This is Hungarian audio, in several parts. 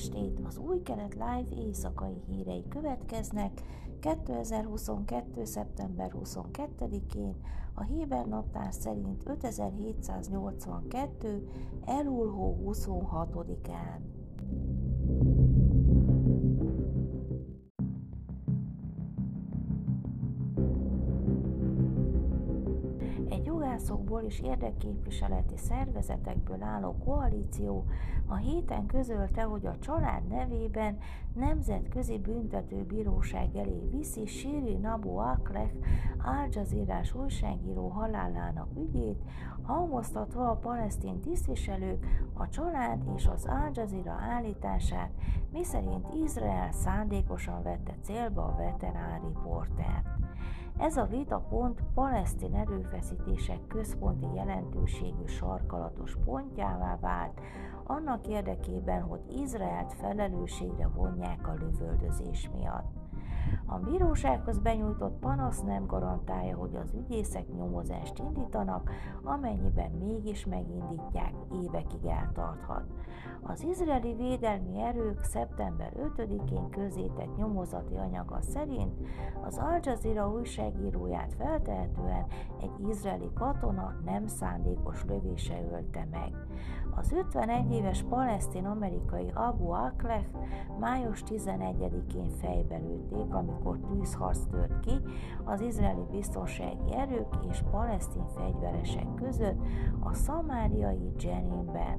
estét! Az új kelet live éjszakai hírei következnek 2022. szeptember 22-én, a Héber naptár szerint 5782. elulhó 26-án. Jogászokból és érdekképviseleti szervezetekből álló koalíció a héten közölte, hogy a család nevében nemzetközi büntetőbíróság elé viszi Siri Nabu Akleh Al jazeera újságíró halálának ügyét, hangoztatva a palesztin tisztviselők a család és az Al Jazeera állítását, miszerint Izrael szándékosan vette célba a veterán riportert. Ez a vitapont palesztin erőfeszítések központi jelentőségű sarkalatos pontjává vált, annak érdekében, hogy Izraelt felelősségre vonják a lövöldözés miatt. A bírósághoz benyújtott panasz nem garantálja, hogy az ügyészek nyomozást indítanak, amennyiben mégis megindítják, évekig eltarthat. Az izraeli védelmi erők szeptember 5-én közétett nyomozati anyaga szerint az Al Jazeera újságíróját feltehetően egy izraeli katona nem szándékos lövése ölte meg. Az 51 éves palesztin-amerikai Abu Akleh május 11-én fejbe lőtték, amikor tűzharc tört ki az izraeli biztonsági erők és palesztin fegyveresek között a szamáriai Jeninben.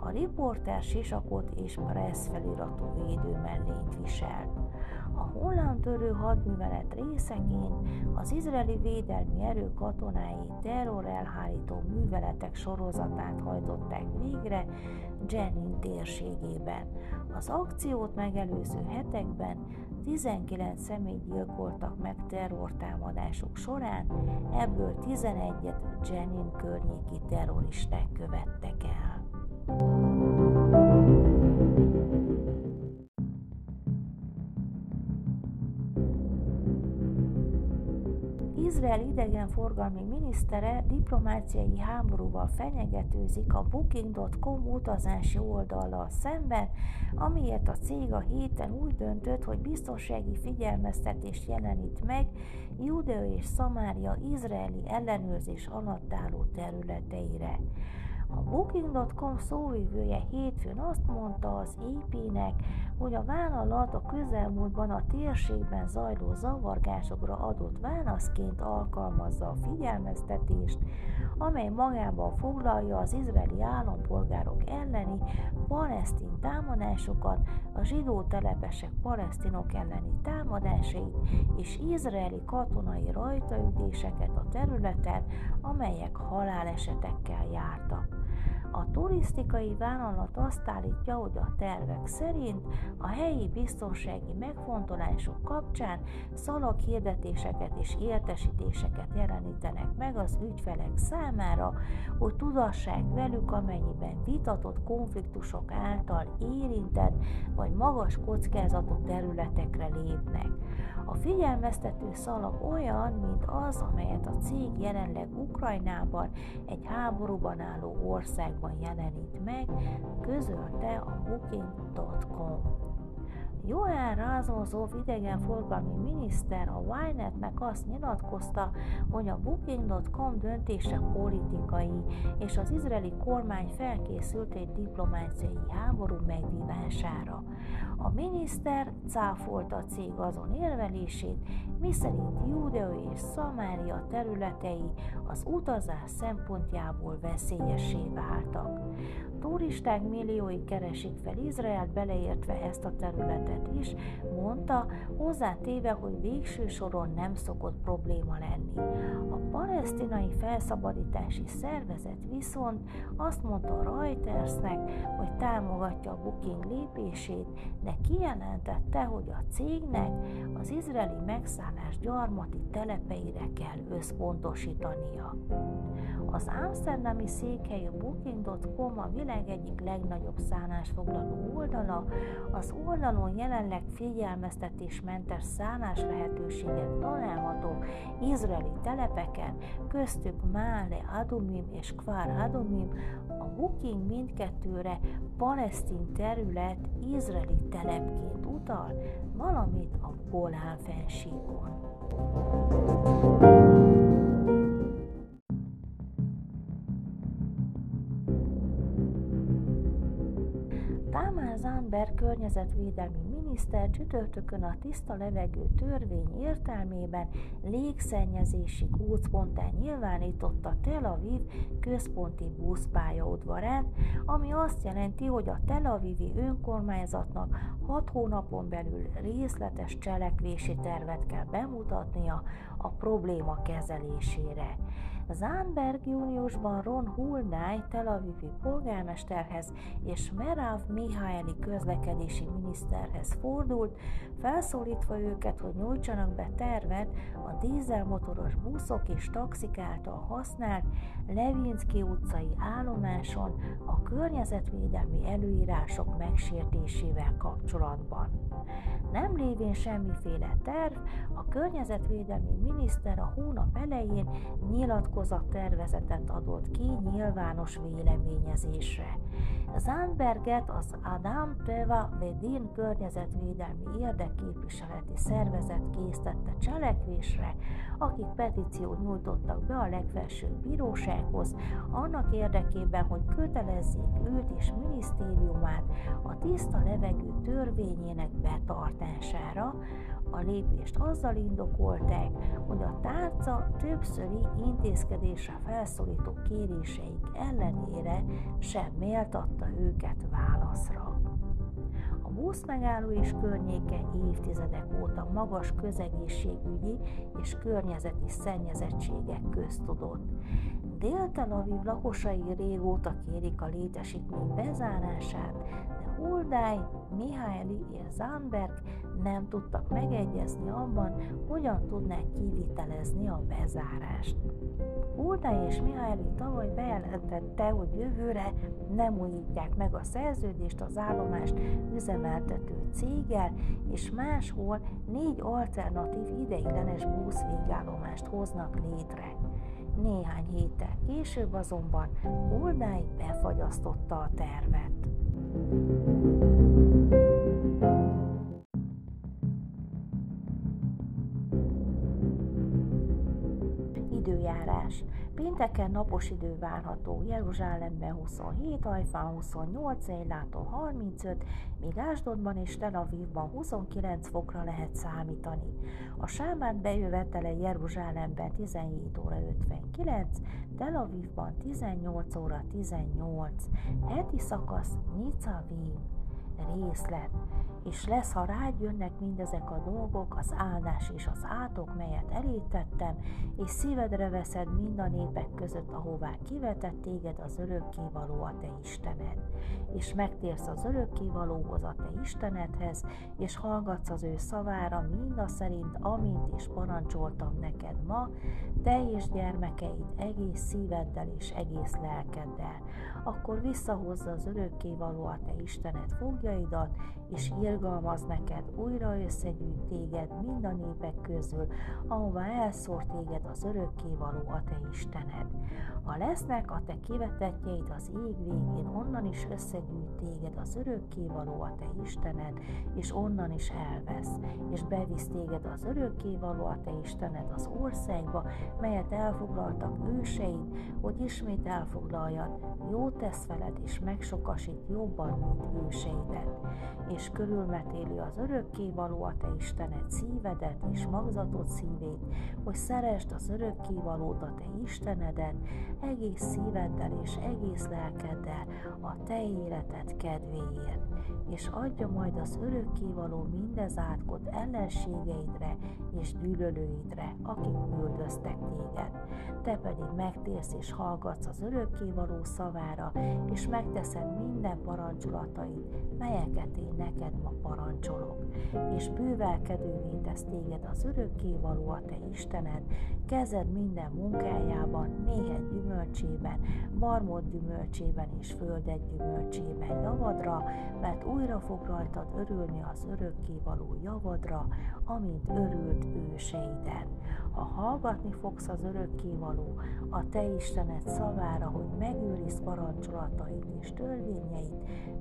A riporter sisakot és press feliratú védőmellényt viselt. A hullámtörő hadművelet részeként az izraeli védelmi erő katonái terrorelhárító műveletek sorozatát hajtották végre Jenin térségében. Az akciót megelőző hetekben 19 személy gyilkoltak meg terrortámadások során, ebből 11-et Jenin környéki terroristák követtek el. Izrael idegenforgalmi minisztere diplomáciai háborúval fenyegetőzik a Booking.com utazási oldallal szemben, amiért a cég a héten úgy döntött, hogy biztonsági figyelmeztetést jelenít meg Judea és Szamária izraeli ellenőrzés alatt álló területeire. A Booking.com szóvivője hétfőn azt mondta az EP-nek, hogy a vállalat a közelmúltban a térségben zajló zavargásokra adott válaszként alkalmazza a figyelmeztetést, amely magában foglalja az izraeli állampolgárok elleni palesztin támadásokat, a zsidó telepesek palesztinok elleni támadásait és izraeli katonai rajtaütéseket a területen, amelyek halálesetekkel jártak. A turisztikai vállalat azt állítja, hogy a tervek szerint a helyi biztonsági megfontolások kapcsán szalaghirdetéseket és értesítéseket jelenítenek meg az ügyfelek számára, hogy tudassák velük, amennyiben vitatott konfliktusok által érintett vagy magas kockázatú területekre lépnek. A figyelmeztető szalag olyan, mint az, amelyet a cég jelenleg Ukrajnában egy háborúban álló országban jelenít meg, közölte a Booking.com. Joel Razmozov idegenforgalmi miniszter a Wynetnek azt nyilatkozta, hogy a Booking.com döntése politikai, és az izraeli kormány felkészült egy diplomáciai háború megvívására. A miniszter cáfolta a cég azon érvelését, miszerint Judea és Szamária területei az utazás szempontjából veszélyessé váltak. Turisták milliói keresik fel Izraelt, beleértve ezt a területet is, mondta, hozzátéve, hogy végső soron nem szokott probléma lenni. A palesztinai felszabadítási szervezet viszont azt mondta Reutersnek, hogy támogatja a Booking lépését, de kijelentette, hogy a cégnek az izraeli megszállás gyarmati telepeire kell összpontosítania. Az Amsterdami székhelyű Booking.com a világ egyik legnagyobb szállásfoglaló oldala. Az oldalon jelenleg figyelmeztetésmentes szállás lehetőségek találhatók, izraeli telepeken, köztük Mále Adumim és Kvar Adumim, a booking mindkettőre palesztin terület izraeli telepként utal, valamint a Golán fensíkon. Tamás Zandberg környezetvédelmi miniszter csütörtökön a tiszta levegő törvény értelmében légszennyezési gócponttá nyilvánította Tel Aviv központi buszpályaudvarát, ami azt jelenti, hogy a Tel Avivi önkormányzatnak hat hónapon belül részletes cselekvési tervet kell bemutatnia a probléma kezelésére. Zánberg júniusban Ron Hulnáj Tel Avivi polgármesterhez és Merav Mihály közlekedési miniszterhez fordult, felszólítva őket, hogy nyújtsanak be tervet a dízelmotoros buszok és taxik által használt Levinski utcai állomáson a környezetvédelmi előírások megsértésével kapcsolatban. Nem lévén semmiféle terv, a környezetvédelmi miniszter a hónap elején nyilatkozattervezetet adott ki nyilvános véleményezésre. Zandberget az Adam Teva Vedin környezetvédelmi érdekképviseleti szervezet készítette cselekvésre, akik petíciót nyújtottak be a legfelsőbb bírósághoz, annak érdekében, hogy kötelezzék őt és minisztériumát a tiszta levegő törvényének betartására, a lépést azzal indokolták, hogy a tárca többszöri intézkedésre felszólító kéréseik ellenére sem méltatta őket válaszra. Buszmegálló és környéke évtizedek óta magas közegészségügyi és környezeti szennyezettségek köztudott. Dél-Tel Aviv lakosai régóta kérik a létesítmény bezárását, de Huldály, Mihály és Zandberg nem tudtak megegyezni abban, hogyan tudnák kivitelezni a bezárást. Huldály és Mihály tavaly bejelentette, hogy jövőre nem újítják meg a szerződést az állomást üzemeltető céggel, és máshol négy alternatív ideiglenes buszvégállomást hoznak létre. Néhány héttel később azonban Huldály befagyasztotta a tervet. Időjárás. Pénteken napos idő várható, Jeruzsálemben 27, Ajfán 28, Eilától 35, míg Ásdodban és Tel Avivban 29 fokra lehet számítani. A sámán bejövetele Jeruzsálemben 17 óra 59, Tel Avivban 18 óra 18, heti szakasz Nicavim részlet, és lesz, ha rád jönnek mindezek a dolgok, az áldás és az átok, melyet elétettem, és szívedre veszed mind a népek között, ahová kivetett téged az örökkévaló a te Istened, és megtérsz az örökkévalóhoz a te Istenedhez, és hallgatsz az ő szavára mind a szerint, amint is parancsoltam neked ma, te és gyermekeid egész szíveddel és egész lelkeddel, akkor visszahozza az örökkévaló a te Istened fogjaidat, és irgalmaz neked, újra összegyűjt téged mind a népek közül, ahová elszór téged az örökkévaló a te Istened. Ha lesznek a te kivetetjeid az ég végén, onnan is összegyűjt téged az örökkévaló a te Istened, és onnan is elvesz, és bevisz téged az örökkévaló a te Istened az országba, melyet elfoglaltak őseid, hogy ismét elfoglaljad, jó tesz veled, és megsokasít jobban, mint őseidet, és körülmetéli az örökkévaló a te Istened szívedet és magzatot szívét, hogy szeresd az örökkévalót a te Istenedet, egész szíveddel és egész lelkeddel a te életed kedvéért, és adja majd az örökkévaló mindez átkod ellenségeidre és gyűlölőidre, akik üldöztek téged. Te pedig megtérsz és hallgatsz az örökkévaló szavára, és megteszed minden parancsolatait, melyeket én neked ma parancsolok, és bővelkedővé tesz téged az örökkévaló a te Istened, kezed minden munkájában, méhed gyümölcsében, barmod gyümölcsében és földet gyümölcsében javadra, mert újra fog rajtad örülni az örökkévaló javadra, amint örült őseiden. Ha hallgatni fogsz az örökkévaló, a te Istened szavára, hogy megőriz parancsolatait és törvényeit,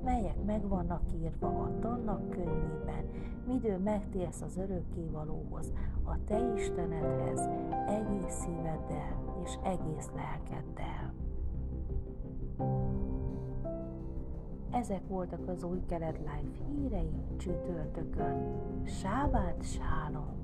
melyek meg vannak írva a tannak könyvében, midő megtérsz az örökkévalóhoz, a te Istenedhez, egész szíveddel és egész lelkeddel. Ezek voltak az új kelet life hírei csütörtökön. Sábát sálom!